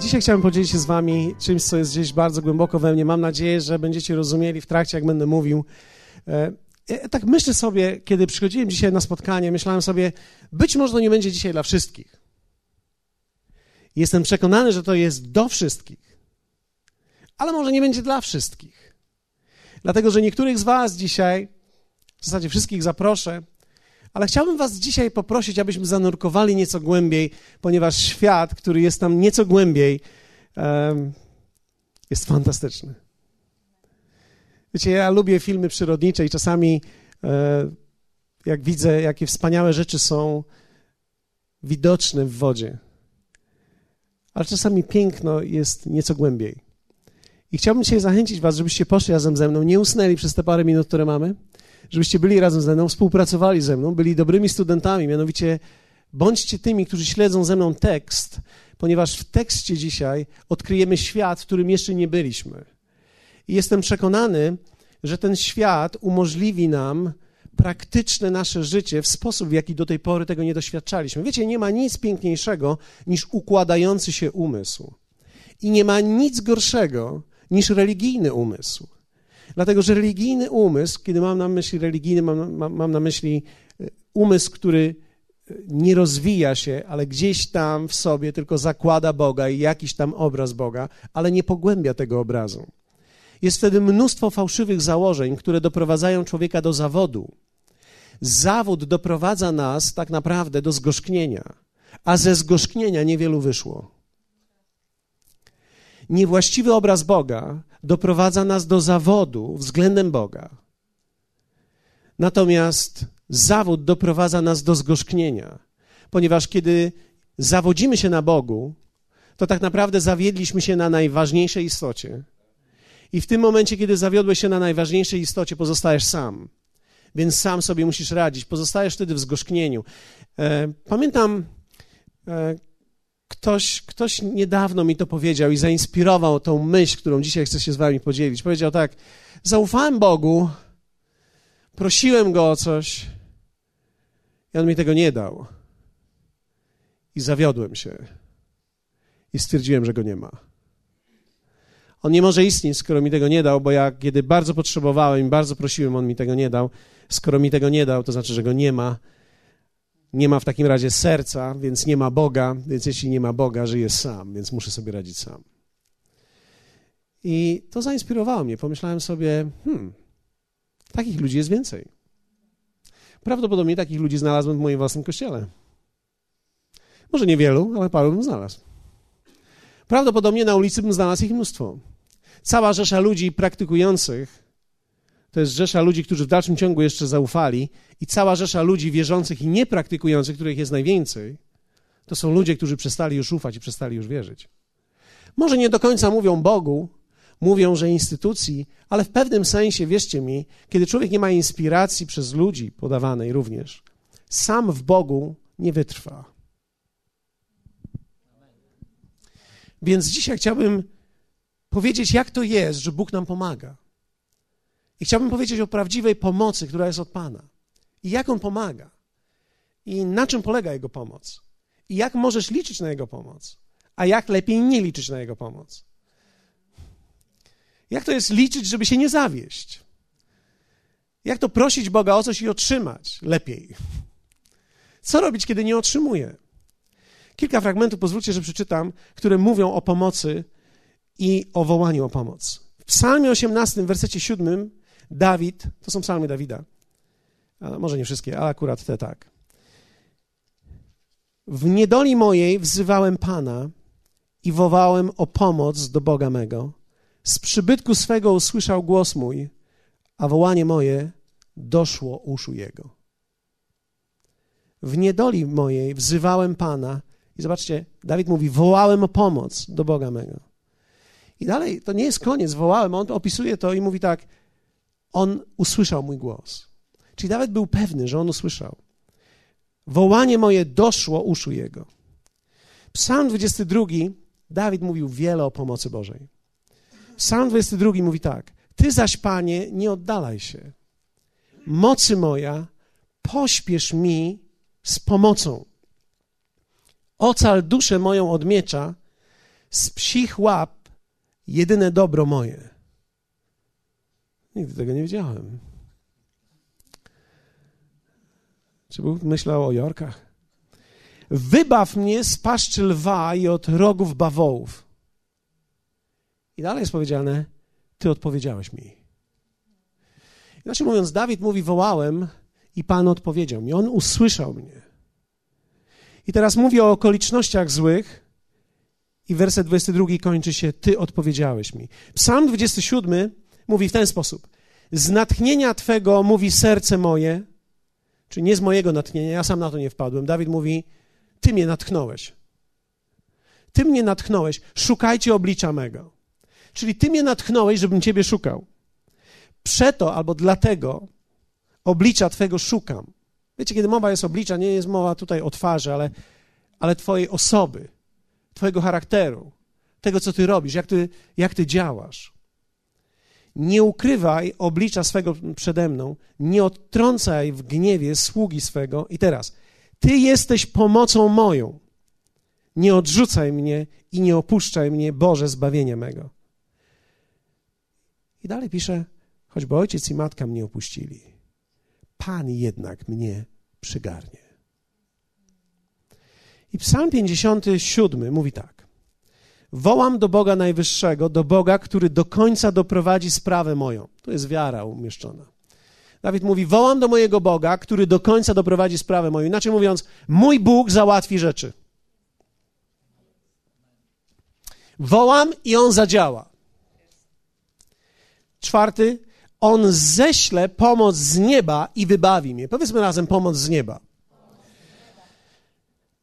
Dzisiaj chciałbym podzielić się z Wami czymś, co jest gdzieś bardzo głęboko we mnie. Mam nadzieję, że będziecie rozumieli w trakcie, jak będę mówił. E, tak myślę sobie, kiedy przychodziłem dzisiaj na spotkanie, myślałem sobie, być może to nie będzie dzisiaj dla wszystkich. Jestem przekonany, że to jest do wszystkich, ale może nie będzie dla wszystkich. Dlatego, że niektórych z Was dzisiaj, w zasadzie wszystkich zaproszę, ale chciałbym Was dzisiaj poprosić, abyśmy zanurkowali nieco głębiej, ponieważ świat, który jest tam nieco głębiej, jest fantastyczny. Wiecie, ja lubię filmy przyrodnicze i czasami, e, jak widzę, jakie wspaniałe rzeczy są widoczne w wodzie, ale czasami piękno jest nieco głębiej. I chciałbym dzisiaj zachęcić Was, żebyście poszli razem ze mną, nie usnęli przez te parę minut, które mamy, żebyście byli razem ze mną, współpracowali ze mną, byli dobrymi studentami, mianowicie bądźcie tymi, którzy śledzą ze mną tekst, ponieważ w tekście dzisiaj odkryjemy świat, w którym jeszcze nie byliśmy. I jestem przekonany, że ten świat umożliwi nam praktyczne nasze życie w sposób, w jaki do tej pory tego nie doświadczaliśmy. Wiecie, nie ma nic piękniejszego niż układający się umysł. I nie ma nic gorszego niż religijny umysł. Dlatego, że religijny umysł, kiedy mam na myśli religijny, mam, mam, mam na myśli e, umysł, który e, nie rozwija się, ale gdzieś tam w sobie tylko zakłada Boga i jakiś tam obraz Boga, ale nie pogłębia tego obrazu. Jest wtedy mnóstwo fałszywych założeń, które doprowadzają człowieka do zawodu. Zawód doprowadza nas tak naprawdę do zgorzknienia, a ze zgorzknienia niewielu wyszło. Niewłaściwy obraz Boga doprowadza nas do zawodu względem Boga. Natomiast zawód doprowadza nas do zgorzknienia, ponieważ kiedy zawodzimy się na Bogu, to tak naprawdę zawiedliśmy się na najważniejszej istocie, i w tym momencie, kiedy zawiodłeś się na najważniejszej istocie, pozostajesz sam. Więc sam sobie musisz radzić. Pozostajesz wtedy w zgorzknieniu. E, pamiętam, e, ktoś, ktoś niedawno mi to powiedział i zainspirował tą myśl, którą dzisiaj chcę się z wami podzielić. Powiedział tak: Zaufałem Bogu, prosiłem go o coś i on mi tego nie dał. I zawiodłem się. I stwierdziłem, że go nie ma. On nie może istnieć, skoro mi tego nie dał, bo ja kiedy bardzo potrzebowałem i bardzo prosiłem, on mi tego nie dał. Skoro mi tego nie dał, to znaczy, że go nie ma. Nie ma w takim razie serca, więc nie ma Boga, więc jeśli nie ma Boga, żyję sam, więc muszę sobie radzić sam. I to zainspirowało mnie. Pomyślałem sobie, hmm, takich ludzi jest więcej. Prawdopodobnie takich ludzi znalazłem w moim własnym kościele. Może niewielu, ale paru bym znalazł. Prawdopodobnie na ulicy bym znalazł ich mnóstwo. Cała rzesza ludzi praktykujących to jest rzesza ludzi, którzy w dalszym ciągu jeszcze zaufali, i cała rzesza ludzi wierzących i niepraktykujących, których jest najwięcej, to są ludzie, którzy przestali już ufać i przestali już wierzyć. Może nie do końca mówią Bogu, mówią, że instytucji, ale w pewnym sensie, wierzcie mi, kiedy człowiek nie ma inspiracji przez ludzi podawanej również, sam w Bogu nie wytrwa. Więc dzisiaj chciałbym powiedzieć, jak to jest, że Bóg nam pomaga. I chciałbym powiedzieć o prawdziwej pomocy, która jest od Pana. I jak On pomaga. I na czym polega Jego pomoc. I jak możesz liczyć na Jego pomoc. A jak lepiej nie liczyć na Jego pomoc. Jak to jest liczyć, żeby się nie zawieść? Jak to prosić Boga o coś i otrzymać lepiej? Co robić, kiedy nie otrzymuję? Kilka fragmentów, pozwólcie, że przeczytam, które mówią o pomocy i o wołaniu o pomoc. W psalmie 18, w wersecie 7 Dawid, to są psalmy Dawida, a może nie wszystkie, ale akurat te tak. W niedoli mojej wzywałem Pana i wołałem o pomoc do Boga mego. Z przybytku swego usłyszał głos mój, a wołanie moje doszło uszu Jego. W niedoli mojej wzywałem Pana i zobaczcie, Dawid mówi, wołałem o pomoc do Boga mego. I dalej, to nie jest koniec, wołałem, on opisuje to i mówi tak, on usłyszał mój głos. Czyli Dawid był pewny, że on usłyszał. Wołanie moje doszło uszu jego. Psalm 22, Dawid mówił wiele o pomocy Bożej. Psalm 22 mówi tak, ty zaś, Panie, nie oddalaj się. Mocy moja, pośpiesz mi z pomocą. Ocal duszę moją od miecza, z psich łap jedyne dobro moje. Nigdy tego nie wiedziałem. Czy Bóg myślał o Jorkach? Wybaw mnie z paszczy lwa i od rogów bawołów. I dalej jest powiedziane, Ty odpowiedziałeś mi. Inaczej mówiąc, Dawid mówi, wołałem i Pan odpowiedział mi. On usłyszał mnie. I teraz mówi o okolicznościach złych i werset 22 kończy się, Ty odpowiedziałeś mi. Psalm 27 mówi w ten sposób. Z natchnienia Twego mówi serce moje, czy nie z mojego natchnienia, ja sam na to nie wpadłem. Dawid mówi, Ty mnie natchnąłeś. Ty mnie natchnąłeś, szukajcie oblicza mego. Czyli Ty mnie natchnąłeś, żebym Ciebie szukał. Przeto albo dlatego oblicza Twego szukam. Wiecie, kiedy mowa jest oblicza, nie jest mowa tutaj o twarzy, ale, ale Twojej osoby, Twojego charakteru, tego, co Ty robisz, jak Ty, jak ty działasz. Nie ukrywaj oblicza swego przede mną, nie odtrącaj w gniewie sługi swego. I teraz, Ty jesteś pomocą moją. Nie odrzucaj mnie i nie opuszczaj mnie, Boże, zbawienia mego. I dalej pisze, choćby ojciec i matka mnie opuścili, Pan jednak mnie przygarnie. I Psalm 57 mówi tak. Wołam do Boga Najwyższego, do Boga, który do końca doprowadzi sprawę moją. Tu jest wiara umieszczona. Dawid mówi: Wołam do mojego Boga, który do końca doprowadzi sprawę moją. Inaczej mówiąc, mój Bóg załatwi rzeczy. Wołam i on zadziała. Czwarty, on ześle pomoc z nieba i wybawi mnie. Powiedzmy razem pomoc z nieba.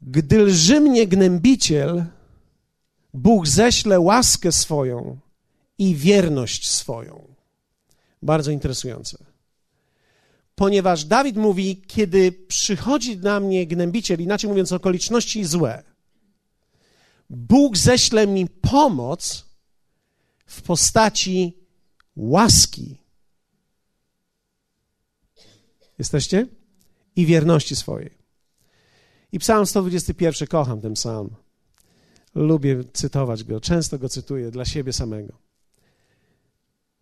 Gdy lży mnie gnębiciel, Bóg ześle łaskę swoją i wierność swoją. Bardzo interesujące. Ponieważ Dawid mówi, kiedy przychodzi na mnie gnębiciel, inaczej mówiąc, okoliczności złe, Bóg ześle mi pomoc w postaci łaski. Jesteście? I wierności swojej. I psalm 121, kocham ten psalm. Lubię cytować go, często go cytuję dla siebie samego.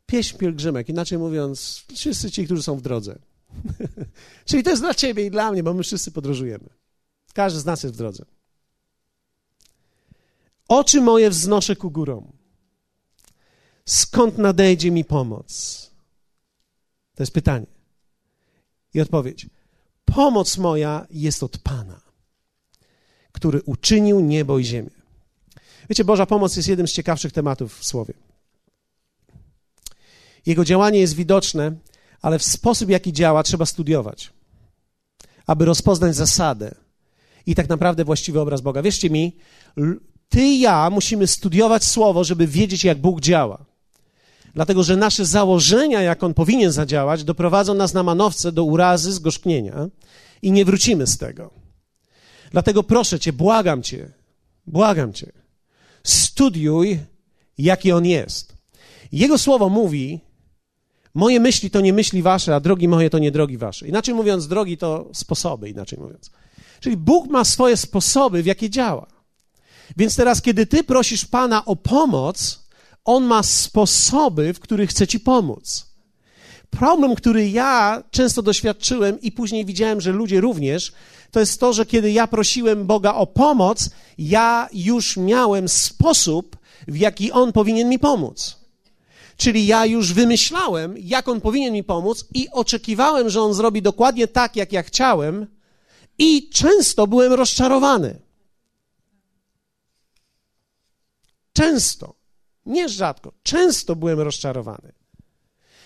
Pieśń pielgrzymek, inaczej mówiąc, wszyscy ci, którzy są w drodze. Czyli to jest dla ciebie i dla mnie, bo my wszyscy podróżujemy. Każdy z nas jest w drodze. Oczy moje wznoszę ku górom. Skąd nadejdzie mi pomoc? To jest pytanie. I odpowiedź. Pomoc moja jest od Pana, który uczynił niebo i ziemię. Wiecie, Boża pomoc jest jednym z ciekawszych tematów w Słowie. Jego działanie jest widoczne, ale w sposób, jaki działa, trzeba studiować, aby rozpoznać zasadę i tak naprawdę właściwy obraz Boga. Wierzcie mi, ty i ja musimy studiować Słowo, żeby wiedzieć, jak Bóg działa. Dlatego, że nasze założenia, jak On powinien zadziałać, doprowadzą nas na manowce do urazy, zgorzknienia i nie wrócimy z tego. Dlatego proszę Cię, błagam Cię, błagam Cię, studiuj, jaki On jest. Jego słowo mówi, moje myśli to nie myśli Wasze, a drogi moje to nie drogi Wasze. Inaczej mówiąc, drogi to sposoby, inaczej mówiąc. Czyli Bóg ma swoje sposoby, w jakie działa. Więc teraz, kiedy Ty prosisz Pana o pomoc, On ma sposoby, w których chce Ci pomóc. Problem, który ja często doświadczyłem i później widziałem, że ludzie również, to jest to, że kiedy ja prosiłem Boga o pomoc, ja już miałem sposób, w jaki On powinien mi pomóc. Czyli ja już wymyślałem, jak On powinien mi pomóc i oczekiwałem, że On zrobi dokładnie tak, jak ja chciałem i często byłem rozczarowany. Często, nie rzadko, często byłem rozczarowany.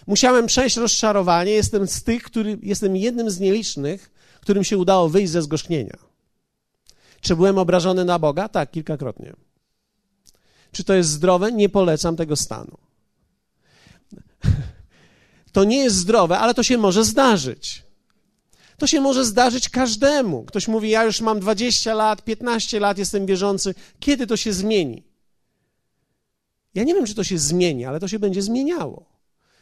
Musiałem przejść rozczarowanie. Jestem z tych, który, jestem jednym z nielicznych, którym się udało wyjść ze zgorzknienia. Czy byłem obrażony na Boga? Tak, kilkakrotnie. Czy to jest zdrowe? Nie polecam tego stanu. To nie jest zdrowe, ale to się może zdarzyć. To się może zdarzyć każdemu. Ktoś mówi: Ja już mam 20 lat, 15 lat, jestem wierzący. Kiedy to się zmieni? Ja nie wiem, czy to się zmieni, ale to się będzie zmieniało.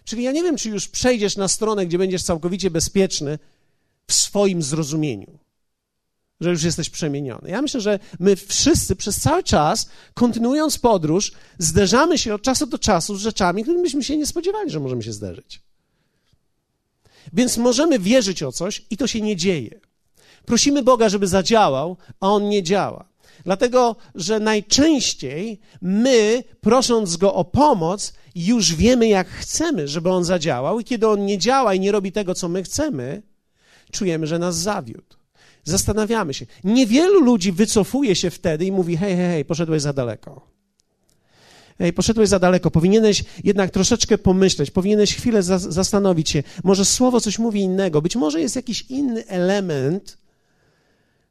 Czyli ja nie wiem, czy już przejdziesz na stronę, gdzie będziesz całkowicie bezpieczny w swoim zrozumieniu. że już jesteś przemieniony. Ja myślę, że my wszyscy przez cały czas, kontynuując podróż, zderzamy się od czasu do czasu z rzeczami, którymi byśmy się nie spodziewali, że możemy się zderzyć. Więc możemy wierzyć o coś i to się nie dzieje. Prosimy Boga, żeby zadziałał, a On nie działa. Dlatego, że najczęściej my, prosząc Go o pomoc, już wiemy, jak chcemy, żeby On zadziałał, i kiedy On nie działa i nie robi tego, co my chcemy, czujemy, że nas zawiódł. Zastanawiamy się. Niewielu ludzi wycofuje się wtedy i mówi: hej, hej, hej, poszedłeś za daleko. Hej, poszedłeś za daleko, powinieneś jednak troszeczkę pomyśleć, powinieneś chwilę za zastanowić się. Może słowo coś mówi innego, być może jest jakiś inny element,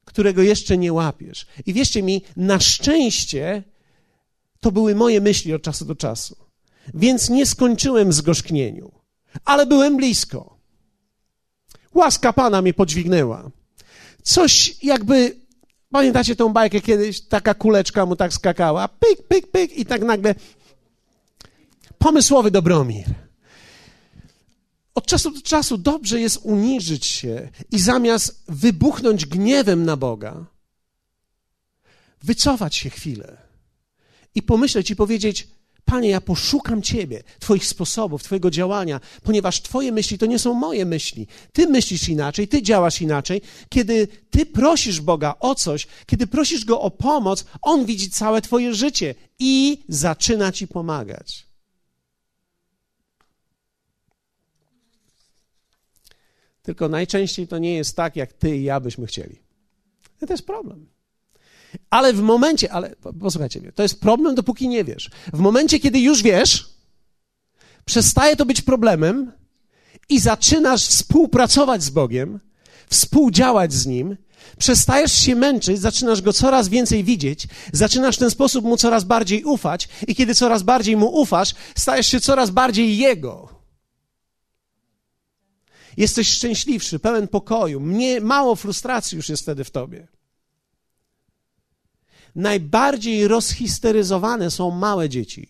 którego jeszcze nie łapiesz. I wierzcie mi, na szczęście to były moje myśli od czasu do czasu. Więc nie skończyłem w zgorzknieniu, ale byłem blisko. Łaska Pana mnie podźwignęła. Coś jakby, pamiętacie tą bajkę kiedyś, taka kuleczka mu tak skakała, pyk, pyk, pyk i tak nagle pomysłowy Dobromir. Od czasu do czasu dobrze jest uniżyć się i zamiast wybuchnąć gniewem na Boga, wycofać się chwilę i pomyśleć i powiedzieć: Panie, ja poszukam Ciebie, Twoich sposobów, Twojego działania, ponieważ Twoje myśli to nie są moje myśli. Ty myślisz inaczej, Ty działasz inaczej. Kiedy Ty prosisz Boga o coś, kiedy prosisz Go o pomoc, On widzi całe Twoje życie i zaczyna Ci pomagać. Tylko najczęściej to nie jest tak, jak Ty i ja byśmy chcieli. To jest problem. Ale w momencie, ale posłuchajcie mnie, to jest problem, dopóki nie wiesz. W momencie, kiedy już wiesz, przestaje to być problemem i zaczynasz współpracować z Bogiem, współdziałać z Nim, przestajesz się męczyć, zaczynasz Go coraz więcej widzieć, zaczynasz w ten sposób Mu coraz bardziej ufać i kiedy coraz bardziej Mu ufasz, stajesz się coraz bardziej Jego. Jesteś szczęśliwszy, pełen pokoju, mało frustracji już jest wtedy w tobie najbardziej rozhisteryzowane są małe dzieci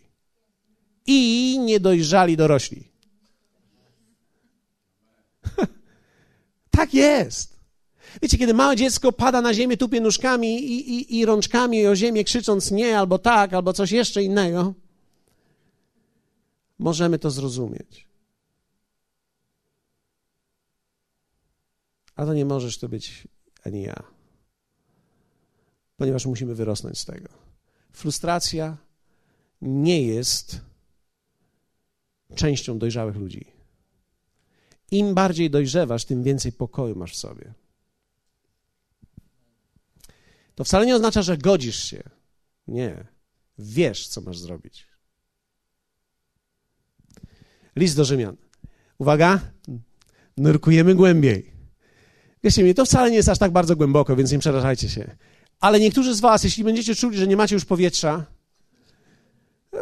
i niedojrzali dorośli. tak jest. Wiecie, kiedy małe dziecko pada na ziemię, tupie nóżkami i, i, i rączkami o ziemię, krzycząc nie, albo tak, albo coś jeszcze innego, możemy to zrozumieć. A to nie możesz to być ani ja ponieważ musimy wyrosnąć z tego. Frustracja nie jest częścią dojrzałych ludzi. Im bardziej dojrzewasz, tym więcej pokoju masz w sobie. To wcale nie oznacza, że godzisz się. Nie. Wiesz, co masz zrobić. List do Rzymian. Uwaga, nurkujemy głębiej. Wiecie mi, to wcale nie jest aż tak bardzo głęboko, więc nie przerażajcie się. Ale niektórzy z Was, jeśli będziecie czuli, że nie macie już powietrza,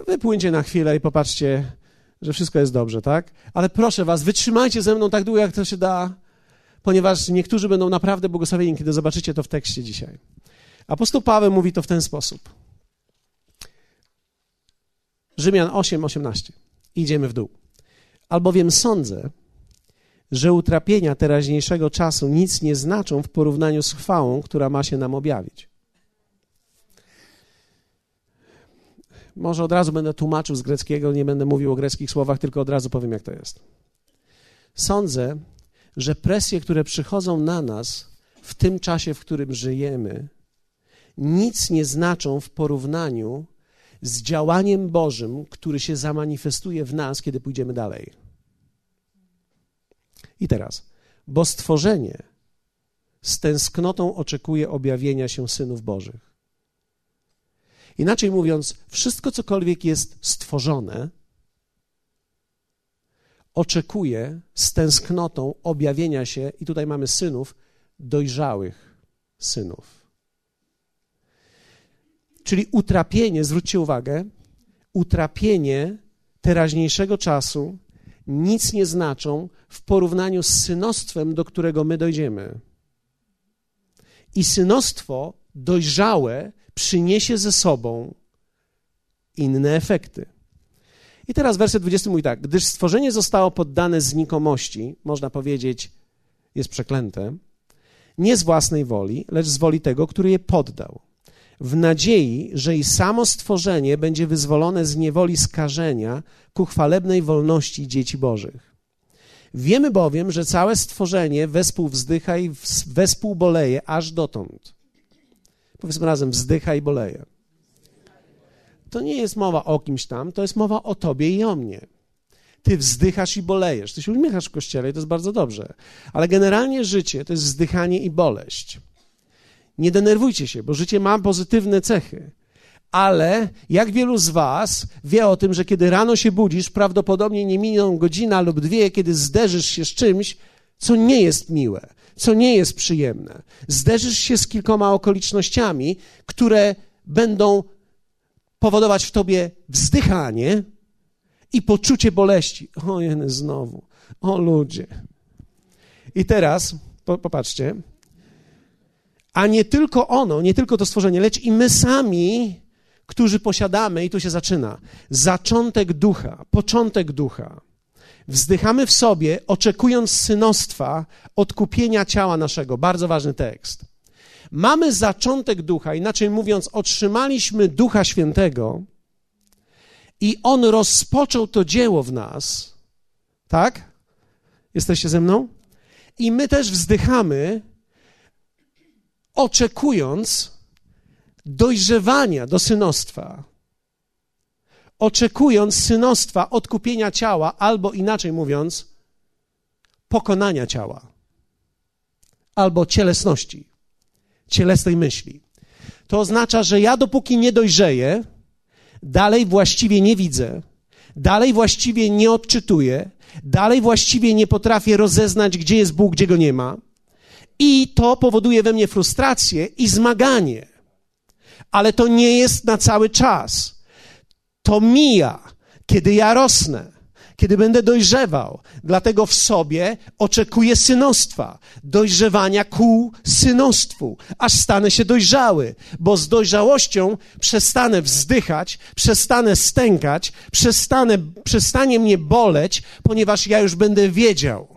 wypłyńcie na chwilę i popatrzcie, że wszystko jest dobrze, tak? Ale proszę Was, wytrzymajcie ze mną tak długo, jak to się da, ponieważ niektórzy będą naprawdę błogosławieni, kiedy zobaczycie to w tekście dzisiaj. Apostoł Paweł mówi to w ten sposób. Rzymian 8, 18. Idziemy w dół. Albowiem sądzę, że utrapienia teraźniejszego czasu nic nie znaczą w porównaniu z chwałą, która ma się nam objawić. Może od razu będę tłumaczył z greckiego, nie będę mówił o greckich słowach, tylko od razu powiem, jak to jest. Sądzę, że presje, które przychodzą na nas w tym czasie, w którym żyjemy, nic nie znaczą w porównaniu z działaniem Bożym, który się zamanifestuje w nas, kiedy pójdziemy dalej. I teraz, bo stworzenie z tęsknotą oczekuje objawienia się synów Bożych. Inaczej mówiąc, wszystko cokolwiek jest stworzone, oczekuje z tęsknotą objawienia się, i tutaj mamy synów, dojrzałych synów. Czyli utrapienie, zwróćcie uwagę, utrapienie teraźniejszego czasu nic nie znaczą w porównaniu z synostwem, do którego my dojdziemy. I synostwo dojrzałe przyniesie ze sobą inne efekty. I teraz werset 20 mówi tak: Gdyż stworzenie zostało poddane znikomości, można powiedzieć, jest przeklęte, nie z własnej woli, lecz z woli tego, który je poddał, w nadziei, że i samo stworzenie będzie wyzwolone z niewoli skażenia ku chwalebnej wolności dzieci Bożych. Wiemy bowiem, że całe stworzenie wespół wzdycha i wespół boleje aż dotąd. Powiedzmy razem, wzdycha i boleje. To nie jest mowa o kimś tam, to jest mowa o tobie i o mnie. Ty wzdychasz i bolejesz. Ty się uśmiechasz w kościele i to jest bardzo dobrze. Ale generalnie życie to jest wzdychanie i boleść. Nie denerwujcie się, bo życie ma pozytywne cechy. Ale jak wielu z Was wie o tym, że kiedy rano się budzisz, prawdopodobnie nie miną godzina lub dwie, kiedy zderzysz się z czymś, co nie jest miłe, co nie jest przyjemne. Zderzysz się z kilkoma okolicznościami, które będą powodować w tobie wzdychanie i poczucie boleści. O, jeny, znowu. O, ludzie. I teraz, po, popatrzcie, a nie tylko ono, nie tylko to stworzenie, lecz i my sami, którzy posiadamy, i tu się zaczyna, zaczątek ducha, początek ducha. Wzdychamy w sobie, oczekując synostwa, odkupienia ciała naszego. Bardzo ważny tekst. Mamy zaczątek ducha, inaczej mówiąc, otrzymaliśmy ducha świętego i on rozpoczął to dzieło w nas. Tak? Jesteście ze mną? I my też wzdychamy, oczekując dojrzewania do synostwa, oczekując synostwa, odkupienia ciała, albo inaczej mówiąc, pokonania ciała, albo cielesności, cielesnej myśli. To oznacza, że ja dopóki nie dojrzeję, dalej właściwie nie widzę, dalej właściwie nie odczytuję, dalej właściwie nie potrafię rozeznać, gdzie jest Bóg, gdzie go nie ma i to powoduje we mnie frustrację i zmaganie. Ale to nie jest na cały czas. To mija, kiedy ja rosnę, kiedy będę dojrzewał. Dlatego w sobie oczekuję synostwa, dojrzewania ku synostwu, aż stanę się dojrzały, bo z dojrzałością przestanę wzdychać, przestanę stękać, przestanę, przestanie mnie boleć, ponieważ ja już będę wiedział,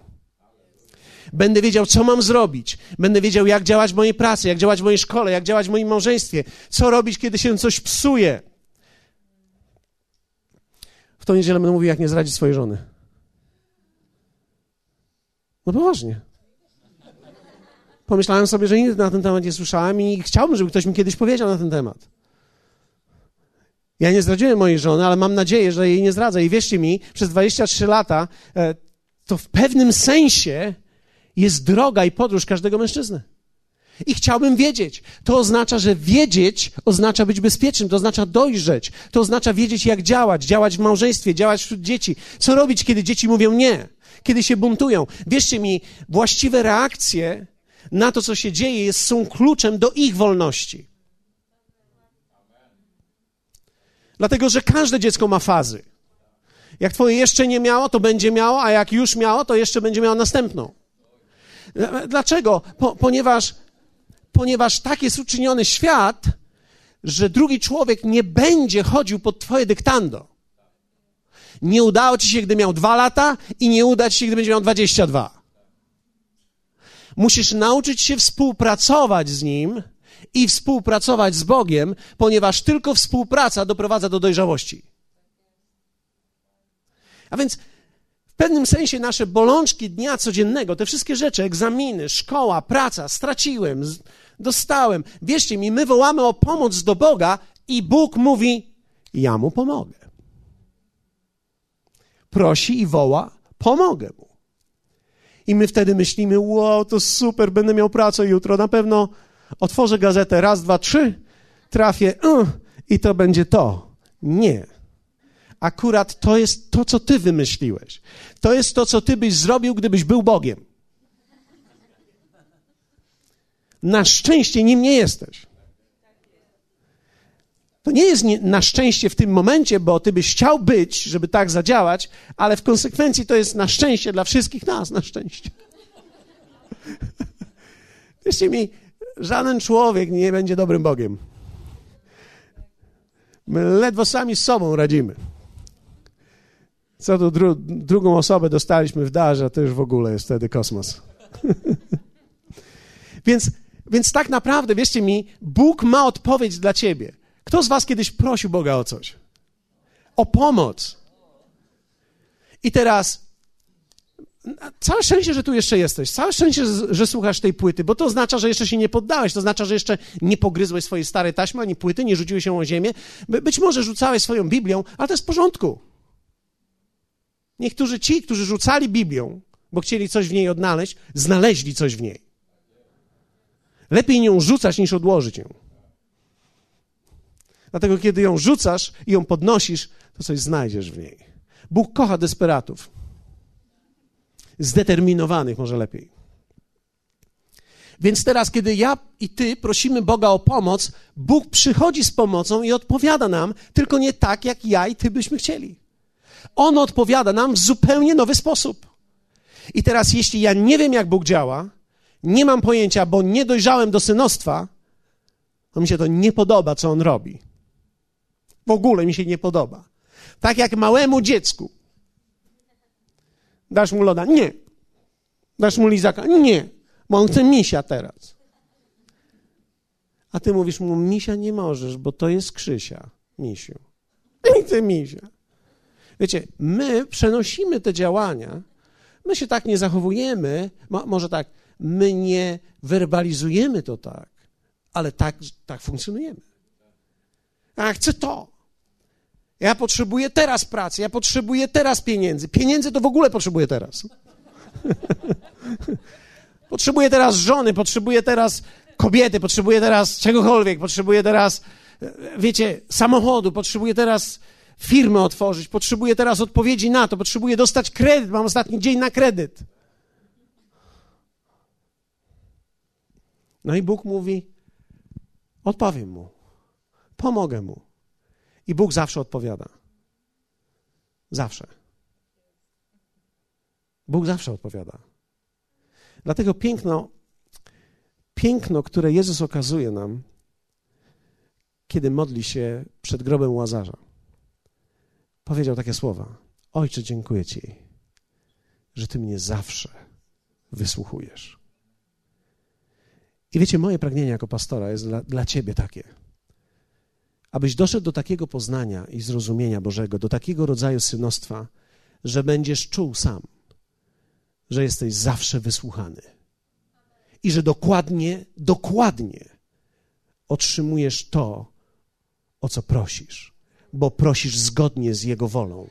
Będę wiedział, co mam zrobić. Będę wiedział, jak działać w mojej pracy, jak działać w mojej szkole, jak działać w moim małżeństwie. Co robić, kiedy się coś psuje. W tą niedzielę będę mówił, jak nie zradzić swojej żony. No poważnie. Pomyślałem sobie, że nigdy na ten temat nie słyszałem i chciałbym, żeby ktoś mi kiedyś powiedział na ten temat. Ja nie zdradziłem mojej żony, ale mam nadzieję, że jej nie zdradzę. I wierzcie mi, przez 23 lata e, to w pewnym sensie jest droga i podróż każdego mężczyzny. I chciałbym wiedzieć. To oznacza, że wiedzieć oznacza być bezpiecznym, to oznacza dojrzeć, to oznacza wiedzieć, jak działać, działać w małżeństwie, działać wśród dzieci. Co robić, kiedy dzieci mówią nie, kiedy się buntują. Wierzcie mi, właściwe reakcje na to, co się dzieje, jest, są kluczem do ich wolności. Dlatego, że każde dziecko ma fazy. Jak twoje jeszcze nie miało, to będzie miało, a jak już miało, to jeszcze będzie miało następną. Dlaczego? Po, ponieważ, ponieważ tak jest uczyniony świat, że drugi człowiek nie będzie chodził pod twoje dyktando. Nie udało ci się, gdy miał dwa lata i nie uda ci się, gdy będzie miał dwadzieścia dwa. Musisz nauczyć się współpracować z nim i współpracować z Bogiem, ponieważ tylko współpraca doprowadza do dojrzałości. A więc pewnym sensie nasze bolączki dnia codziennego, te wszystkie rzeczy, egzaminy, szkoła, praca, straciłem, dostałem. Wierzcie mi, my wołamy o pomoc do Boga i Bóg mówi: Ja mu pomogę. Prosi i woła: Pomogę mu. I my wtedy myślimy: Wow, to super, będę miał pracę jutro, na pewno otworzę gazetę raz, dwa, trzy, trafię i to będzie to. Nie akurat to jest to, co ty wymyśliłeś. To jest to, co ty byś zrobił, gdybyś był Bogiem. Na szczęście nim nie jesteś. To nie jest na szczęście w tym momencie, bo ty byś chciał być, żeby tak zadziałać, ale w konsekwencji to jest na szczęście dla wszystkich nas, na szczęście. Wierzcie mi, żaden człowiek nie będzie dobrym Bogiem. My ledwo sami z sobą radzimy. Co tu dru drugą osobę dostaliśmy w darze, to już w ogóle jest wtedy kosmos. Więc, więc tak naprawdę, wierzcie mi, Bóg ma odpowiedź dla ciebie. Kto z was kiedyś prosił Boga o coś? O pomoc. I teraz całe szczęście, że tu jeszcze jesteś. Całe szczęście, że słuchasz tej płyty, bo to oznacza, że jeszcze się nie poddałeś. To oznacza, że jeszcze nie pogryzłeś swojej starej taśmy ani płyty, nie rzuciłeś się o ziemię. Być może rzucałeś swoją Biblią, ale to jest w porządku. Niektórzy ci, którzy rzucali Biblią, bo chcieli coś w niej odnaleźć, znaleźli coś w niej. Lepiej nią rzucać, niż odłożyć ją. Dlatego, kiedy ją rzucasz i ją podnosisz, to coś znajdziesz w niej. Bóg kocha desperatów zdeterminowanych, może lepiej. Więc teraz, kiedy ja i ty prosimy Boga o pomoc, Bóg przychodzi z pomocą i odpowiada nam, tylko nie tak, jak ja i ty byśmy chcieli. On odpowiada nam w zupełnie nowy sposób. I teraz, jeśli ja nie wiem, jak Bóg działa, nie mam pojęcia, bo nie dojrzałem do synostwa, to mi się to nie podoba, co on robi. W ogóle mi się nie podoba. Tak jak małemu dziecku Dasz mu loda? Nie. Dasz mu lizaka? Nie, bo on chce misia teraz. A ty mówisz mu, misia nie możesz, bo to jest Krzysia, misiu. Nie chcę misia. Wiecie, my przenosimy te działania, my się tak nie zachowujemy, może tak, my nie werbalizujemy to tak, ale tak, tak funkcjonujemy. A chcę to. Ja potrzebuję teraz pracy, ja potrzebuję teraz pieniędzy. Pieniędzy to w ogóle potrzebuję teraz. potrzebuję teraz żony, potrzebuję teraz kobiety, potrzebuję teraz czegokolwiek, potrzebuję teraz, wiecie, samochodu, potrzebuję teraz firmę otworzyć, potrzebuję teraz odpowiedzi na to, potrzebuję dostać kredyt, mam ostatni dzień na kredyt. No i Bóg mówi: Odpowiem mu, pomogę mu. I Bóg zawsze odpowiada. Zawsze. Bóg zawsze odpowiada. Dlatego piękno, piękno, które Jezus okazuje nam, kiedy modli się przed grobem Łazarza, powiedział takie słowa: Ojcze, dziękuję Ci, że Ty mnie zawsze wysłuchujesz. I wiecie, moje pragnienie jako pastora jest dla, dla Ciebie takie. Abyś doszedł do takiego poznania i zrozumienia Bożego, do takiego rodzaju synostwa, że będziesz czuł sam, że jesteś zawsze wysłuchany. I że dokładnie, dokładnie otrzymujesz to, o co prosisz, bo prosisz zgodnie z Jego wolą.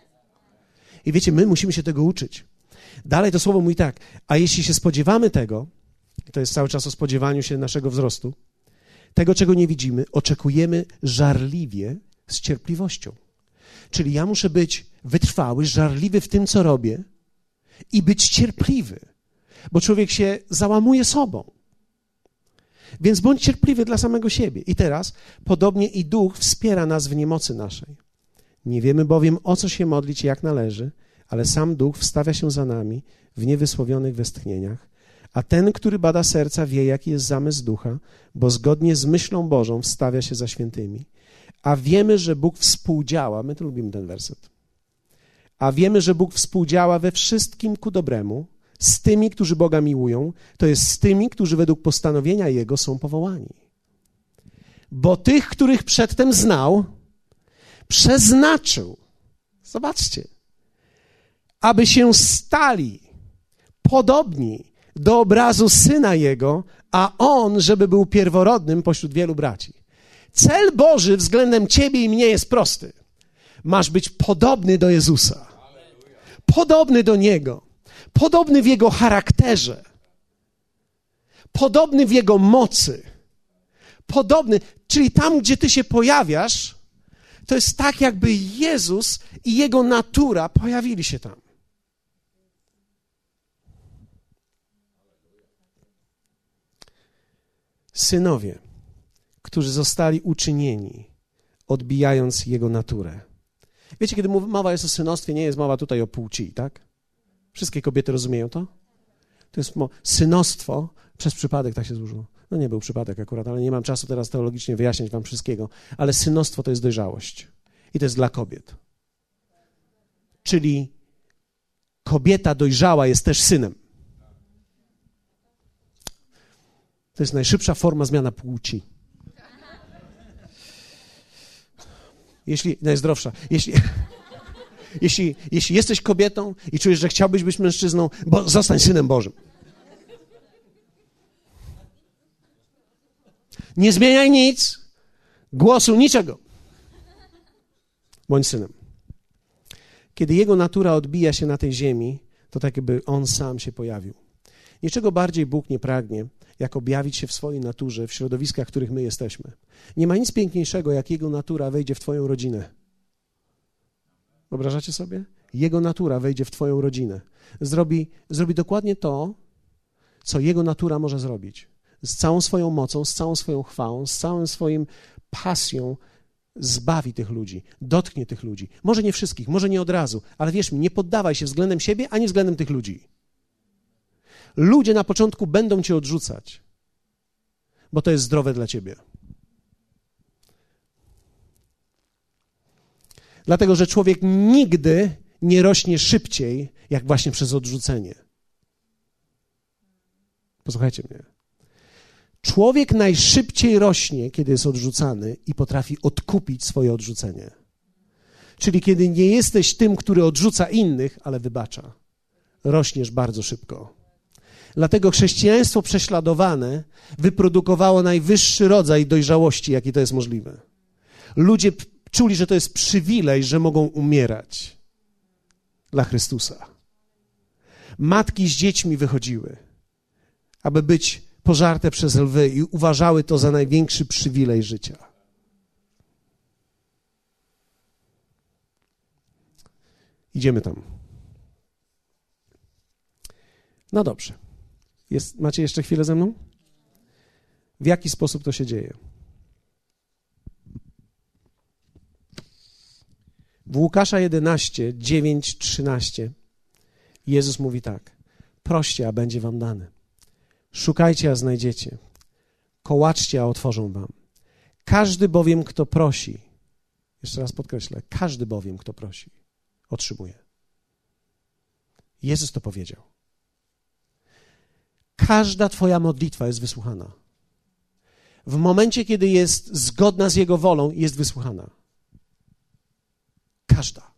I wiecie, my musimy się tego uczyć. Dalej to słowo mówi tak, a jeśli się spodziewamy tego, to jest cały czas o spodziewaniu się naszego wzrostu, tego, czego nie widzimy, oczekujemy żarliwie z cierpliwością. Czyli ja muszę być wytrwały, żarliwy w tym, co robię i być cierpliwy, bo człowiek się załamuje sobą. Więc bądź cierpliwy dla samego siebie. I teraz, podobnie i duch wspiera nas w niemocy naszej. Nie wiemy bowiem, o co się modlić, jak należy, ale sam duch wstawia się za nami w niewysłowionych westchnieniach. A ten, który bada serca, wie, jaki jest zamysł ducha, bo zgodnie z myślą Bożą wstawia się za świętymi. A wiemy, że Bóg współdziała, my to lubimy ten werset. A wiemy, że Bóg współdziała we wszystkim ku dobremu, z tymi, którzy Boga miłują, to jest z tymi, którzy według postanowienia Jego są powołani. Bo tych, których przedtem znał, przeznaczył. Zobaczcie, aby się stali podobni do obrazu syna jego, a on, żeby był pierworodnym pośród wielu braci. Cel Boży względem ciebie i mnie jest prosty. Masz być podobny do Jezusa. Podobny do Niego. Podobny w Jego charakterze. Podobny w Jego mocy. Podobny, czyli tam, gdzie Ty się pojawiasz, to jest tak, jakby Jezus i Jego natura pojawili się tam. synowie, którzy zostali uczynieni, odbijając jego naturę. Wiecie, kiedy mowa jest o synostwie, nie jest mowa tutaj o płci, tak? Wszystkie kobiety rozumieją to? To jest synostwo, przez przypadek tak się złożyło. No nie był przypadek akurat, ale nie mam czasu teraz teologicznie wyjaśniać wam wszystkiego. Ale synostwo to jest dojrzałość. I to jest dla kobiet. Czyli kobieta dojrzała jest też synem. To jest najszybsza forma zmiana płci. Jeśli, najzdrowsza. Jeśli, jeśli, jeśli jesteś kobietą i czujesz, że chciałbyś być mężczyzną, bo zostań synem Bożym. Nie zmieniaj nic, głosu, niczego. Bądź synem. Kiedy jego natura odbija się na tej ziemi, to tak jakby on sam się pojawił. Niczego bardziej Bóg nie pragnie, jak objawić się w swojej naturze w środowiskach, w których my jesteśmy. Nie ma nic piękniejszego, jak Jego natura wejdzie w Twoją rodzinę. Wyobrażacie sobie? Jego natura wejdzie w Twoją rodzinę. Zrobi, zrobi dokładnie to, co Jego natura może zrobić. Z całą swoją mocą, z całą swoją chwałą, z całym swoim pasją zbawi tych ludzi, dotknie tych ludzi. Może nie wszystkich, może nie od razu, ale wierz mi, nie poddawaj się względem siebie, ani względem tych ludzi. Ludzie na początku będą cię odrzucać, bo to jest zdrowe dla ciebie. Dlatego, że człowiek nigdy nie rośnie szybciej, jak właśnie przez odrzucenie. Posłuchajcie mnie. Człowiek najszybciej rośnie, kiedy jest odrzucany i potrafi odkupić swoje odrzucenie. Czyli kiedy nie jesteś tym, który odrzuca innych, ale wybacza. Rośniesz bardzo szybko. Dlatego chrześcijaństwo prześladowane wyprodukowało najwyższy rodzaj dojrzałości, jaki to jest możliwe. Ludzie czuli, że to jest przywilej, że mogą umierać dla Chrystusa. Matki z dziećmi wychodziły, aby być pożarte przez lwy i uważały to za największy przywilej życia. Idziemy tam. No dobrze. Jest, macie jeszcze chwilę ze mną? W jaki sposób to się dzieje? W Łukasza 11, 9, 13 Jezus mówi tak: Proście, a będzie wam dane. Szukajcie, a znajdziecie. Kołaczcie, a otworzą wam. Każdy bowiem, kto prosi, jeszcze raz podkreślę, każdy bowiem, kto prosi, otrzymuje. Jezus to powiedział. Każda Twoja modlitwa jest wysłuchana. W momencie, kiedy jest zgodna z Jego wolą, jest wysłuchana. Każda.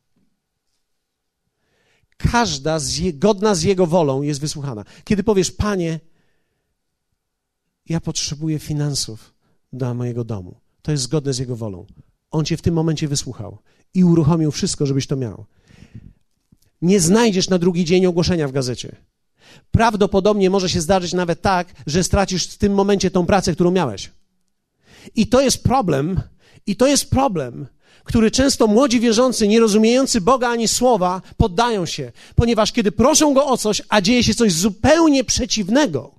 Każda zgodna z Jego wolą jest wysłuchana. Kiedy powiesz, Panie, ja potrzebuję finansów dla mojego domu, to jest zgodne z Jego wolą. On Cię w tym momencie wysłuchał i uruchomił wszystko, żebyś to miał. Nie znajdziesz na drugi dzień ogłoszenia w gazecie. Prawdopodobnie może się zdarzyć nawet tak, że stracisz w tym momencie tą pracę, którą miałeś. I to jest problem, i to jest problem, który często młodzi wierzący, nie rozumiejący Boga ani słowa, poddają się, ponieważ kiedy proszą go o coś, a dzieje się coś zupełnie przeciwnego,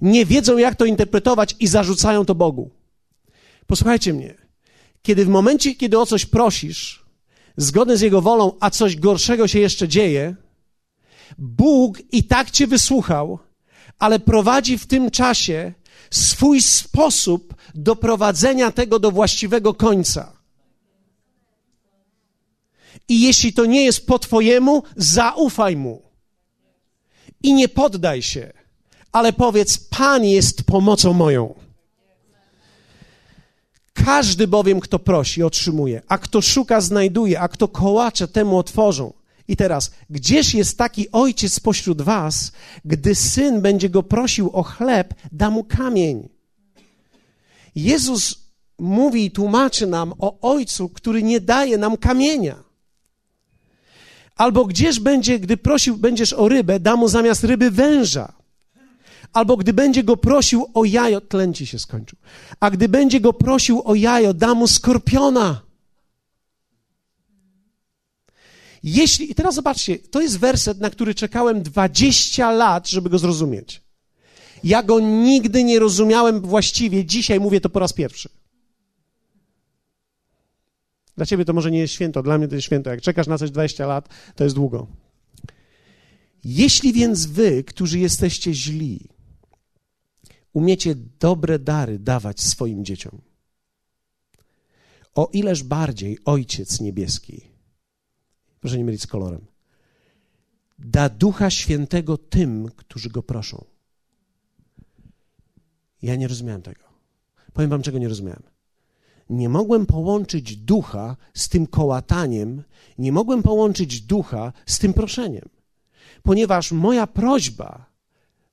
nie wiedzą, jak to interpretować i zarzucają to Bogu. Posłuchajcie mnie. Kiedy w momencie, kiedy o coś prosisz, zgodnie z Jego wolą, a coś gorszego się jeszcze dzieje, Bóg i tak cię wysłuchał, ale prowadzi w tym czasie swój sposób doprowadzenia tego do właściwego końca. I jeśli to nie jest po Twojemu, zaufaj mu. I nie poddaj się, ale powiedz: Pan jest pomocą moją. Każdy bowiem, kto prosi, otrzymuje, a kto szuka, znajduje, a kto kołacze, temu otworzą. I teraz, gdzież jest taki ojciec pośród was, gdy syn będzie go prosił o chleb, da mu kamień? Jezus mówi i tłumaczy nam o ojcu, który nie daje nam kamienia. Albo gdzież będzie, gdy prosił, będziesz o rybę, da mu zamiast ryby węża. Albo gdy będzie go prosił o jajo, tlen ci się skończył. A gdy będzie go prosił o jajo, da mu skorpiona. Jeśli, i teraz zobaczcie, to jest werset, na który czekałem 20 lat, żeby go zrozumieć. Ja go nigdy nie rozumiałem właściwie, dzisiaj mówię to po raz pierwszy. Dla ciebie to może nie jest święto, dla mnie to jest święto. Jak czekasz na coś 20 lat, to jest długo. Jeśli więc wy, którzy jesteście źli, umiecie dobre dary dawać swoim dzieciom, o ileż bardziej Ojciec Niebieski Proszę nie mylić z kolorem. Da Ducha Świętego tym, którzy go proszą. Ja nie rozumiałem tego. Powiem wam, czego nie rozumiałem. Nie mogłem połączyć ducha z tym kołataniem, nie mogłem połączyć ducha z tym proszeniem, ponieważ moja prośba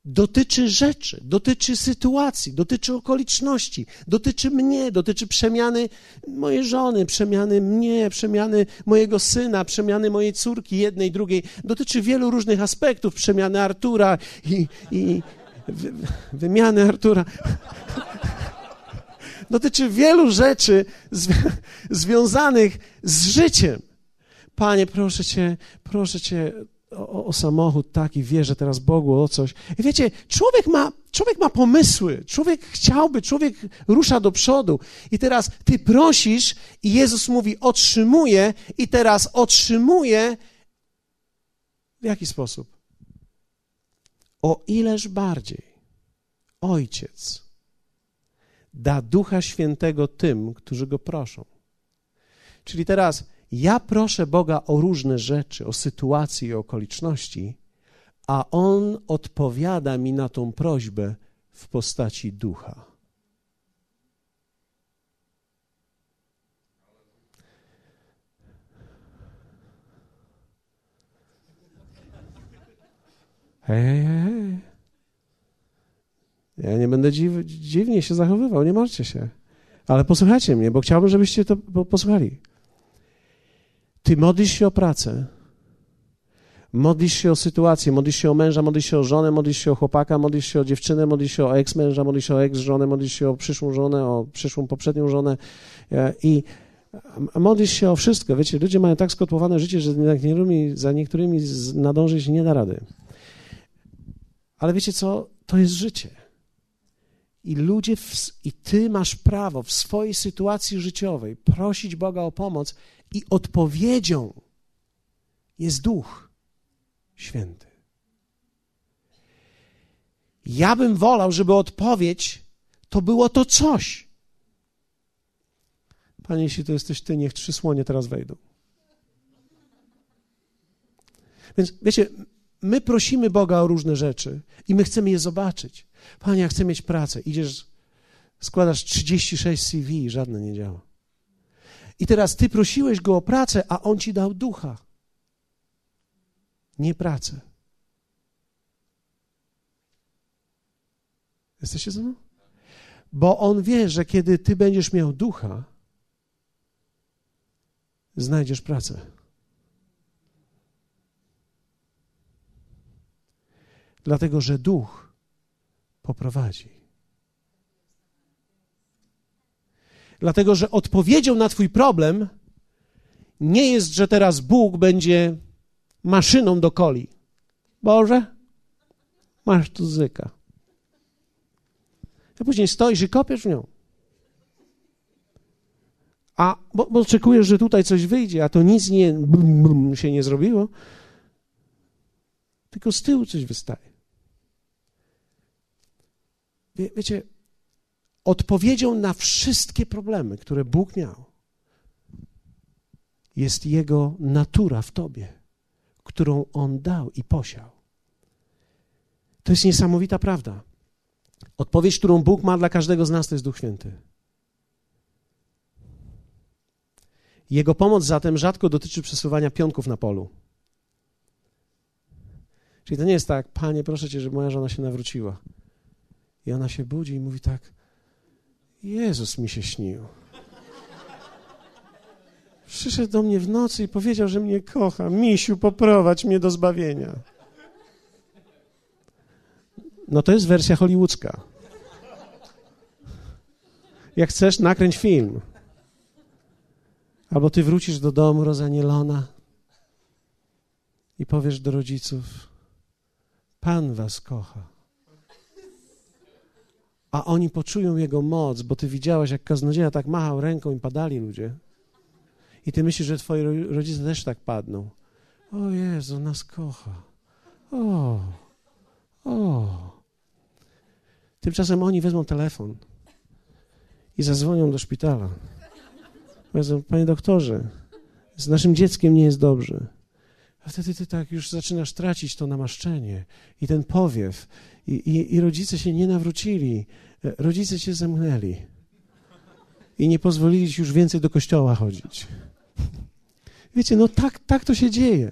dotyczy rzeczy, dotyczy sytuacji, dotyczy okoliczności, dotyczy mnie, dotyczy przemiany mojej żony, przemiany mnie, przemiany mojego syna, przemiany mojej córki, jednej, drugiej. Dotyczy wielu różnych aspektów, przemiany Artura i, i wy, wymiany Artura. Dotyczy wielu rzeczy zw związanych z życiem. Panie, proszę Cię, proszę Cię, o, o, samochód taki, wierzę teraz Bogu o coś. I wiecie, człowiek ma, człowiek ma pomysły, człowiek chciałby, człowiek rusza do przodu. I teraz ty prosisz i Jezus mówi, otrzymuje i teraz otrzymuje. W jaki sposób? O ileż bardziej Ojciec da Ducha Świętego tym, którzy Go proszą. Czyli teraz ja proszę Boga o różne rzeczy, o sytuacje i okoliczności, a On odpowiada mi na tą prośbę w postaci ducha. Hej, hej, hej. Ja nie będę dziw, dziwnie się zachowywał, nie martwcie się. Ale posłuchajcie mnie, bo chciałbym, żebyście to posłuchali. Ty modlisz się o pracę, modlisz się o sytuację, modlisz się o męża, modlisz się o żonę, modlisz się o chłopaka, modlisz się o dziewczynę, modlisz się o eks-męża, modlisz się o eks-żonę, modlisz się o przyszłą żonę, o przyszłą poprzednią żonę e, i modlisz się o wszystko. Wiecie, ludzie mają tak skotłowane życie, że za niektórymi nadążyć nie da rady. Ale wiecie co? To jest życie. I ludzie, w, i ty masz prawo w swojej sytuacji życiowej prosić Boga o pomoc i odpowiedzią jest Duch Święty. Ja bym wolał, żeby odpowiedź to było to coś. Panie, jeśli to jesteś Ty, niech trzy słonie teraz wejdą. Więc wiecie, my prosimy Boga o różne rzeczy i my chcemy je zobaczyć. Panie, ja chcę mieć pracę. Idziesz, składasz 36 CV żadne nie działa. I teraz ty prosiłeś go o pracę, a on ci dał ducha. Nie pracę. Jesteście ze mną? Bo on wie, że kiedy ty będziesz miał ducha, znajdziesz pracę. Dlatego, że duch poprowadzi. Dlatego, że odpowiedzią na Twój problem nie jest, że teraz Bóg będzie maszyną do coli. Boże, masz tu zyka. A później stoisz i kopiesz w nią. A bo, bo oczekujesz, że tutaj coś wyjdzie, a to nic nie, brum, brum, się nie zrobiło, tylko z tyłu coś wystaje. Wie, wiecie, odpowiedzią na wszystkie problemy, które Bóg miał, jest Jego natura w Tobie, którą On dał i posiał. To jest niesamowita prawda. Odpowiedź, którą Bóg ma dla każdego z nas, to jest Duch Święty. Jego pomoc zatem rzadko dotyczy przesuwania pionków na polu. Czyli to nie jest tak, panie, proszę cię, żeby moja żona się nawróciła. I ona się budzi i mówi tak, Jezus mi się śnił. Przyszedł do mnie w nocy i powiedział, że mnie kocha. Misiu, poprowadź mnie do zbawienia. No to jest wersja hollywoodzka. Jak chcesz, nakręć film. Albo ty wrócisz do domu rozanielona i powiesz do rodziców: Pan was kocha a oni poczują Jego moc, bo Ty widziałaś, jak kaznodzieja tak machał ręką i padali ludzie. I Ty myślisz, że Twoi rodzice też tak padną. O Jezu, nas kocha. O, o. Tymczasem oni wezmą telefon i zadzwonią do szpitala. Powiedzą, panie doktorze, z naszym dzieckiem nie jest dobrze. A wtedy ty tak już zaczynasz tracić to namaszczenie i ten powiew. I, i, i rodzice się nie nawrócili, rodzice cię zamknęli i nie pozwolili ci już więcej do kościoła chodzić. Wiecie, no tak, tak to się dzieje.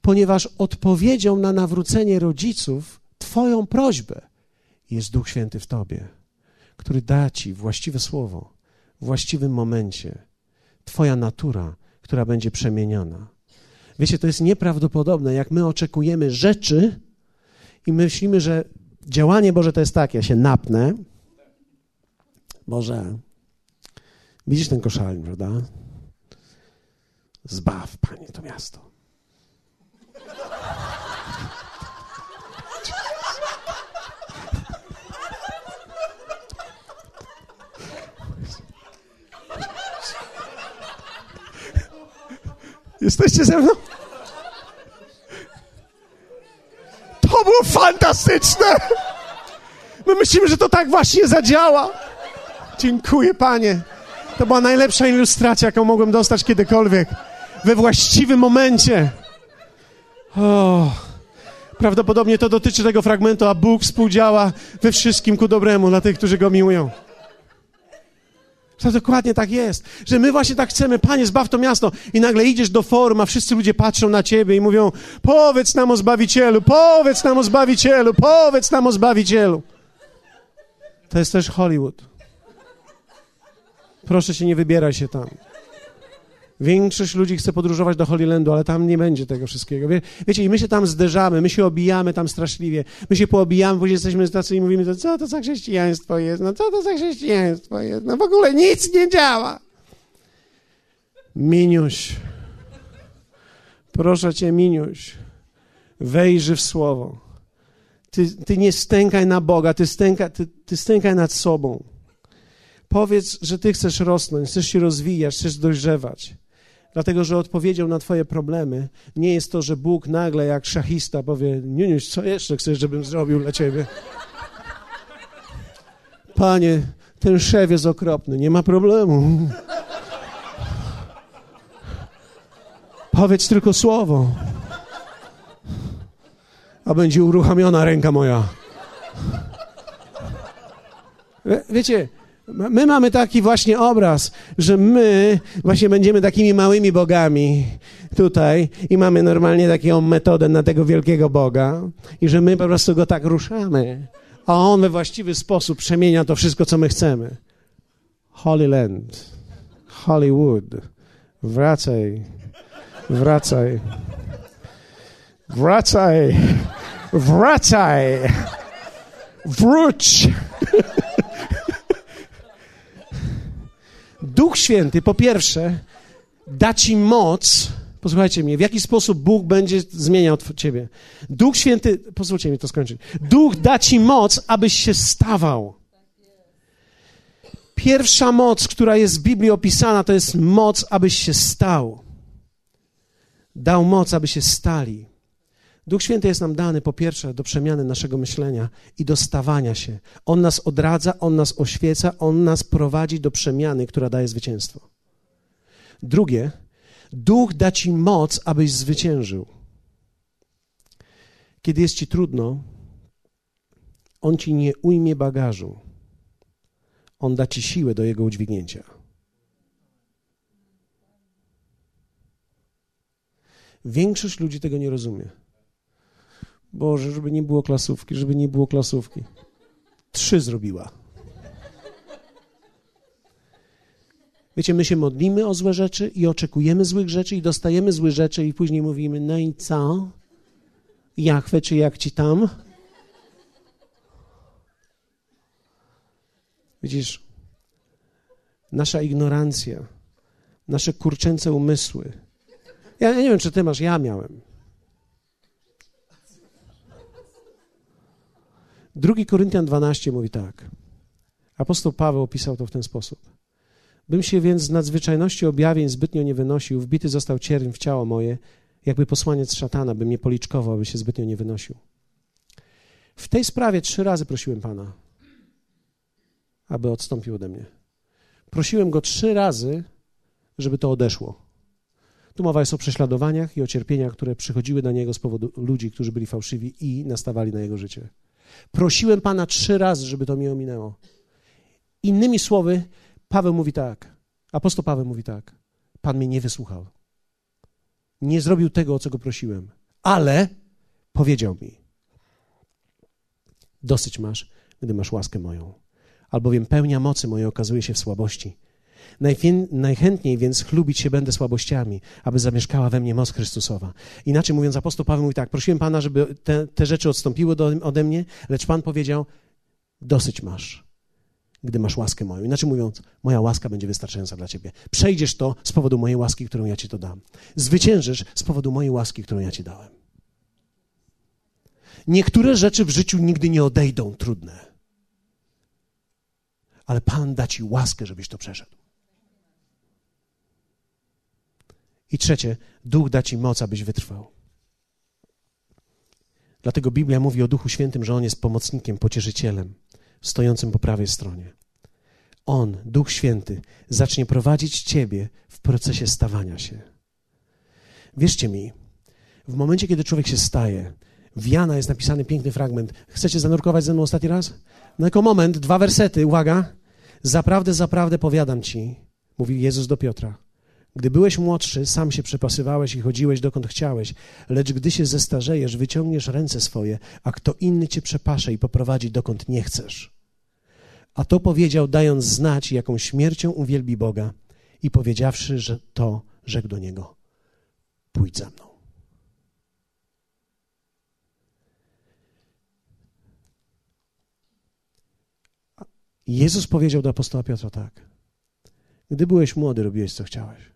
Ponieważ odpowiedzią na nawrócenie rodziców, Twoją prośbę, jest Duch Święty w Tobie, który da Ci właściwe słowo w właściwym momencie. Twoja natura, która będzie przemieniona. Wiecie, to jest nieprawdopodobne, jak my oczekujemy rzeczy i myślimy, że działanie Boże to jest tak, ja się napnę. Boże, widzisz ten koszalin, prawda? Zbaw, Panie, to miasto. Jesteście ze mną? To było fantastyczne! My myślimy, że to tak właśnie zadziała. Dziękuję, Panie. To była najlepsza ilustracja, jaką mogłem dostać kiedykolwiek. We właściwym momencie. O, prawdopodobnie to dotyczy tego fragmentu, a Bóg współdziała we wszystkim ku dobremu dla tych, którzy Go miłują. To dokładnie tak jest, że my właśnie tak chcemy, Panie, zbaw to miasto i nagle idziesz do forum, a wszyscy ludzie patrzą na Ciebie i mówią, powiedz nam o Zbawicielu, powiedz nam o Zbawicielu, powiedz nam o Zbawicielu. To jest też Hollywood. Proszę Cię, nie wybieraj się tam. Większość ludzi chce podróżować do Holylandu, ale tam nie będzie tego wszystkiego. Wie, wiecie, i my się tam zderzamy, my się obijamy tam straszliwie. My się poobijamy, później jesteśmy tacy i mówimy, co to za chrześcijaństwo jest? No co to za chrześcijaństwo jest? No w ogóle nic nie działa. Miniuś, proszę cię, Miniuś, wejrzy w słowo. Ty, ty nie stękaj na Boga, ty, stęka, ty, ty stękaj nad sobą. Powiedz, że ty chcesz rosnąć, chcesz się rozwijać, chcesz dojrzewać. Dlatego, że odpowiedzią na Twoje problemy nie jest to, że Bóg nagle jak szachista powie: Niuniuś, co jeszcze chcesz, żebym zrobił dla Ciebie? Panie, ten szef jest okropny, nie ma problemu. Powiedz tylko słowo, a będzie uruchomiona ręka moja. Wiecie, My mamy taki właśnie obraz, że my właśnie będziemy takimi małymi bogami tutaj i mamy normalnie taką metodę na tego wielkiego Boga i że my po prostu go tak ruszamy, a on we właściwy sposób przemienia to wszystko, co my chcemy. Holy Land, Hollywood, wracaj, wracaj, wracaj, wracaj, wróć. Duch Święty, po pierwsze, da ci moc. Posłuchajcie mnie, w jaki sposób Bóg będzie zmieniał ciebie. Duch Święty, pozwólcie mi to skończyć. Duch da ci moc, abyś się stawał. Pierwsza moc, która jest w Biblii opisana, to jest moc, abyś się stał. Dał moc, aby się stali. Duch Święty jest nam dany po pierwsze do przemiany naszego myślenia i do stawania się. On nas odradza, on nas oświeca, on nas prowadzi do przemiany, która daje zwycięstwo. Drugie, Duch da ci moc, abyś zwyciężył. Kiedy jest ci trudno, on ci nie ujmie bagażu. On da ci siłę do jego udźwignięcia. Większość ludzi tego nie rozumie. Boże, żeby nie było klasówki, żeby nie było klasówki. Trzy zrobiła. Wiecie, my się modlimy o złe rzeczy i oczekujemy złych rzeczy i dostajemy złe rzeczy i później mówimy, no i co? Jachwę czy jak ci tam? Widzisz, nasza ignorancja, nasze kurczęce umysły. Ja, ja nie wiem, czy ty masz, ja miałem. 2 Koryntian 12 mówi tak. Apostoł Paweł opisał to w ten sposób. Bym się więc z nadzwyczajności objawień zbytnio nie wynosił, wbity został cierń w ciało moje, jakby posłaniec szatana by mnie policzkował, aby się zbytnio nie wynosił. W tej sprawie trzy razy prosiłem Pana, aby odstąpił ode mnie. Prosiłem Go trzy razy, żeby to odeszło. Tu mowa jest o prześladowaniach i o cierpieniach, które przychodziły na Niego z powodu ludzi, którzy byli fałszywi i nastawali na Jego życie. Prosiłem Pana trzy razy, żeby to mi ominęło. Innymi słowy, Paweł mówi tak, apostoł Paweł mówi tak, Pan mnie nie wysłuchał. Nie zrobił tego, o co go prosiłem, ale powiedział mi, dosyć masz, gdy masz łaskę moją, albowiem pełnia mocy mojej okazuje się w słabości. Najchętniej więc chlubić się będę słabościami, aby zamieszkała we mnie moc Chrystusowa. Inaczej mówiąc, apostoł Paweł mówi tak, prosiłem Pana, żeby te, te rzeczy odstąpiły do, ode mnie, lecz Pan powiedział, dosyć masz, gdy masz łaskę moją. Inaczej mówiąc, moja łaska będzie wystarczająca dla ciebie. Przejdziesz to z powodu mojej łaski, którą ja ci to dam. Zwyciężysz z powodu mojej łaski, którą ja ci dałem. Niektóre rzeczy w życiu nigdy nie odejdą trudne. Ale Pan da ci łaskę, żebyś to przeszedł. I trzecie, Duch da ci moc, abyś wytrwał. Dlatego Biblia mówi o Duchu Świętym, że On jest pomocnikiem, pocieszycielem, stojącym po prawej stronie. On, Duch Święty, zacznie prowadzić ciebie w procesie stawania się. Wierzcie mi, w momencie, kiedy człowiek się staje, w Jana jest napisany piękny fragment. Chcecie zanurkować ze mną ostatni raz? No jako moment, dwa wersety, uwaga. Zaprawdę, zaprawdę powiadam ci, mówi Jezus do Piotra. Gdy byłeś młodszy, sam się przepasywałeś i chodziłeś dokąd chciałeś, lecz gdy się zestarzejesz, wyciągniesz ręce swoje, a kto inny cię przepasze i poprowadzi dokąd nie chcesz. A to powiedział, dając znać, jaką śmiercią uwielbi Boga i powiedziawszy, że to, rzekł do niego, pójdź za mną. Jezus powiedział do apostoła Piotra tak. Gdy byłeś młody, robiłeś co chciałeś.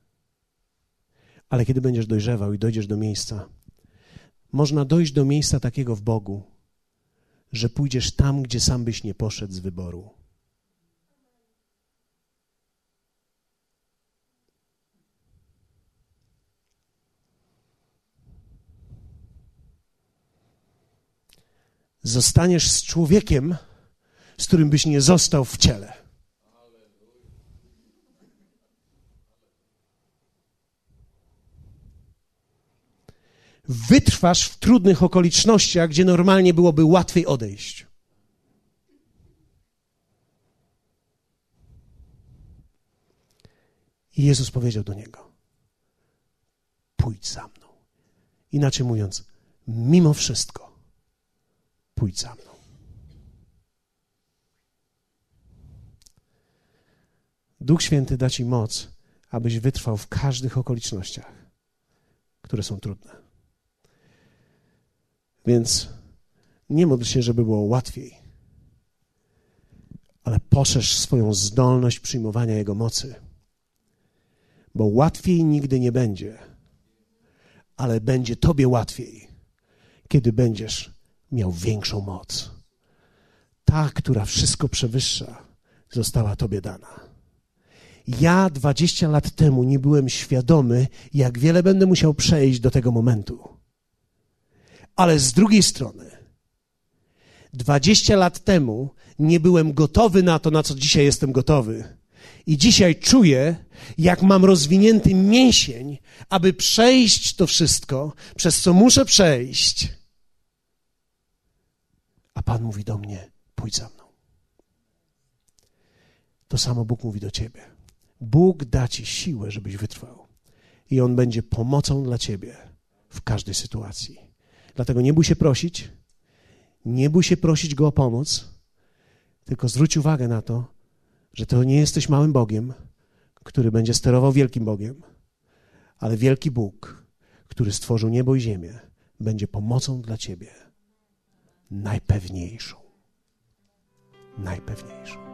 Ale kiedy będziesz dojrzewał i dojdziesz do miejsca, można dojść do miejsca takiego w Bogu, że pójdziesz tam, gdzie sam byś nie poszedł z wyboru. Zostaniesz z człowiekiem, z którym byś nie został w ciele. Wytrwasz w trudnych okolicznościach, gdzie normalnie byłoby łatwiej odejść. I Jezus powiedział do niego: Pójdź za mną. Inaczej mówiąc, mimo wszystko, pójdź za mną. Duch Święty da ci moc, abyś wytrwał w każdych okolicznościach, które są trudne. Więc nie módl się, żeby było łatwiej, ale poszerz swoją zdolność przyjmowania Jego mocy. Bo łatwiej nigdy nie będzie, ale będzie Tobie łatwiej, kiedy będziesz miał większą moc. Ta, która wszystko przewyższa, została Tobie dana. Ja 20 lat temu nie byłem świadomy, jak wiele będę musiał przejść do tego momentu. Ale z drugiej strony, 20 lat temu nie byłem gotowy na to, na co dzisiaj jestem gotowy. I dzisiaj czuję, jak mam rozwinięty mięsień, aby przejść to wszystko, przez co muszę przejść. A Pan mówi do mnie: pójdź za mną. To samo Bóg mówi do ciebie. Bóg da ci siłę, żebyś wytrwał. I On będzie pomocą dla ciebie w każdej sytuacji. Dlatego nie bój się prosić, nie bój się prosić Go o pomoc, tylko zwróć uwagę na to, że to nie jesteś małym Bogiem, który będzie sterował wielkim Bogiem, ale wielki Bóg, który stworzył niebo i ziemię, będzie pomocą dla ciebie najpewniejszą. Najpewniejszą.